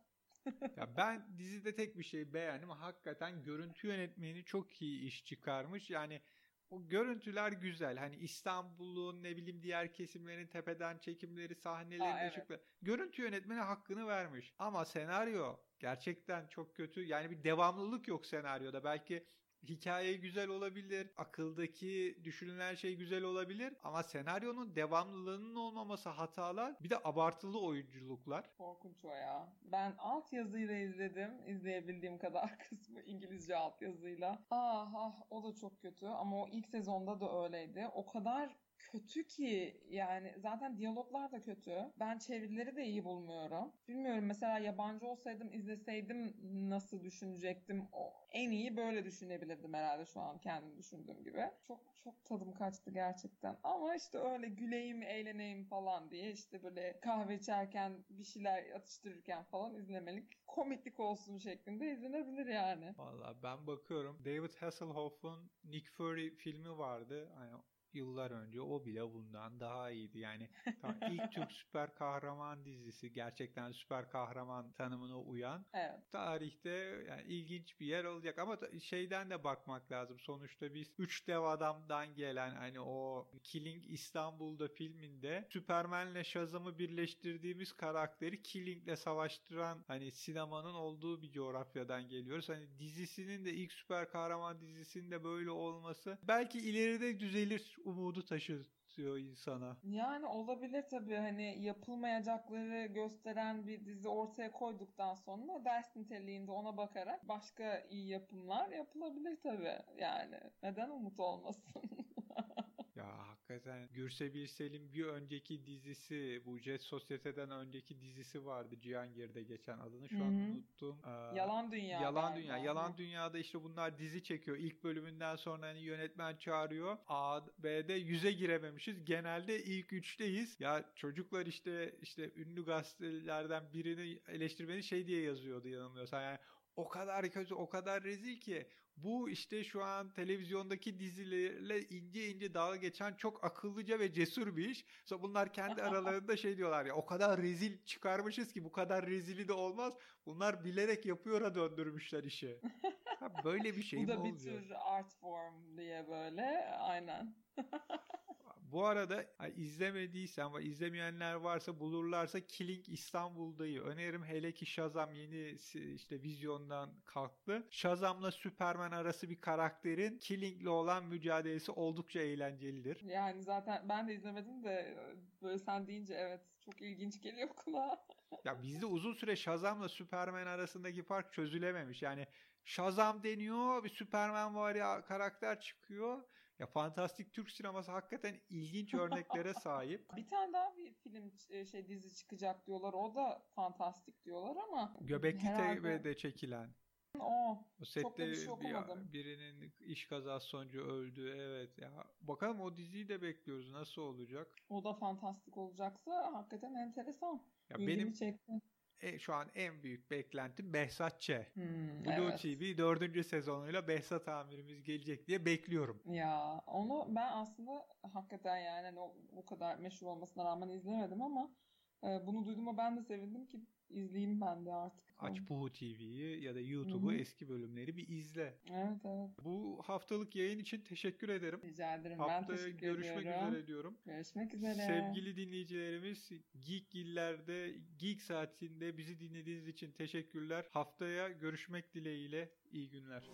A: ya ben dizide tek bir şey beğendim. Hakikaten görüntü yönetmeni çok iyi iş çıkarmış. Yani o görüntüler güzel. Hani İstanbul'un ne bileyim diğer kesimlerin tepeden çekimleri, sahnelerin ışıkları. Evet. Görüntü yönetmeni hakkını vermiş. Ama senaryo gerçekten çok kötü. Yani bir devamlılık yok senaryoda. Belki hikaye güzel olabilir, akıldaki düşünülen şey güzel olabilir ama senaryonun devamlılığının olmaması hatalar, bir de abartılı oyunculuklar.
B: Korkunç o ya. Ben alt yazıyla izledim, izleyebildiğim kadar kısmı İngilizce alt yazıyla. Ah ah o da çok kötü ama o ilk sezonda da öyleydi. O kadar kötü ki yani zaten diyaloglar da kötü. Ben çevirileri de iyi bulmuyorum. Bilmiyorum mesela yabancı olsaydım izleseydim nasıl düşünecektim. O en iyi böyle düşünebilirdim herhalde şu an kendim düşündüğüm gibi. Çok çok tadım kaçtı gerçekten. Ama işte öyle güleyim, eğleneyim falan diye işte böyle kahve içerken bir şeyler atıştırırken falan izlemelik komiklik olsun şeklinde izlenebilir yani.
A: Valla ben bakıyorum David Hasselhoff'un Nick Fury filmi vardı. Hani yıllar önce o bile bundan daha iyiydi. Yani ilk Türk süper kahraman dizisi gerçekten süper kahraman tanımına uyan
B: evet.
A: tarihte yani ilginç bir yer olacak ama şeyden de bakmak lazım. Sonuçta biz üç dev adamdan gelen hani o Killing İstanbul'da filminde Superman'le Shazam'ı birleştirdiğimiz karakteri Killing'le savaştıran hani sinemanın olduğu bir coğrafyadan geliyoruz. Hani dizisinin de ilk süper kahraman dizisinde böyle olması belki ileride düzelir umudu taşıtıyor insana.
B: Yani olabilir tabii hani yapılmayacakları gösteren bir dizi ortaya koyduktan sonra ders niteliğinde ona bakarak başka iyi yapımlar yapılabilir tabii yani. Neden umut olmasın?
A: Hakikaten Gürse Birsel'in bir önceki dizisi bu Jet Sosyete'den önceki dizisi vardı Cihangir'de geçen adını şu an
B: Hı hı.
A: unuttum. Ee,
B: Yalan Dünya.
A: Yalan. Dünya. Yalan
B: Hı.
A: Dünya'da işte bunlar dizi çekiyor. İlk bölümünden sonra hani yönetmen çağırıyor. A, B'de yüze girememişiz. Genelde ilk üçteyiz. Ya çocuklar işte işte ünlü gazetelerden birini eleştirmeni şey diye yazıyordu yanılmıyorsam. Yani o kadar kötü, o kadar rezil ki bu işte şu an televizyondaki dizilerle ince ince dalga geçen çok akıllıca ve cesur bir iş. Sonra bunlar kendi aralarında şey diyorlar ya o kadar rezil çıkarmışız ki bu kadar rezili de olmaz. Bunlar bilerek yapıyor'a döndürmüşler işi. Ha, böyle bir şey
B: Bu
A: mi
B: da bir tür art form diye böyle. Aynen.
A: Bu arada izlemediysen ve izlemeyenler varsa bulurlarsa Killing İstanbul'dayı öneririm. Hele ki Shazam yeni işte vizyondan kalktı. Shazam'la Superman arası bir karakterin Killing'le olan mücadelesi oldukça eğlencelidir.
B: Yani zaten ben de izlemedim de böyle sen deyince evet çok ilginç geliyor kulağa.
A: Ya bizde uzun süre Shazam'la Superman arasındaki fark çözülememiş. Yani Shazam deniyor bir Superman var ya karakter çıkıyor. Ya fantastik Türk sineması hakikaten ilginç örneklere sahip.
B: Bir tane daha bir film e, şey dizi çıkacak diyorlar. O da fantastik diyorlar ama
A: Göbekli
B: herhalde
A: Tepe'de çekilen.
B: o.
A: O sette
B: bir şey okumadım.
A: birinin iş kazası sonucu öldü. Evet ya. Bakalım o diziyi de bekliyoruz. Nasıl olacak?
B: O da fantastik olacaksa hakikaten enteresan.
A: Ya
B: İlgimi
A: benim
B: çekti.
A: E, şu an en büyük beklentim Behzat Ç.
B: Hmm,
A: Blue
B: evet.
A: TV 4. sezonuyla Behzat amirimiz gelecek diye bekliyorum.
B: Ya onu ben aslında hakikaten yani hani o, o kadar meşhur olmasına rağmen izlemedim ama e, bunu duyduğuma ben de sevindim ki izleyeyim ben de artık.
A: Aç Puhu TV'yi ya da YouTube'u eski bölümleri bir izle.
B: Evet evet.
A: Bu haftalık yayın için teşekkür ederim.
B: Rica ederim. ben
A: Haftaya
B: teşekkür
A: görüşmek
B: ediyorum.
A: üzere diyorum.
B: Görüşmek üzere.
A: Sevgili dinleyicilerimiz Geek Gillerde Geek Saati'nde bizi dinlediğiniz için teşekkürler. Haftaya görüşmek dileğiyle iyi günler.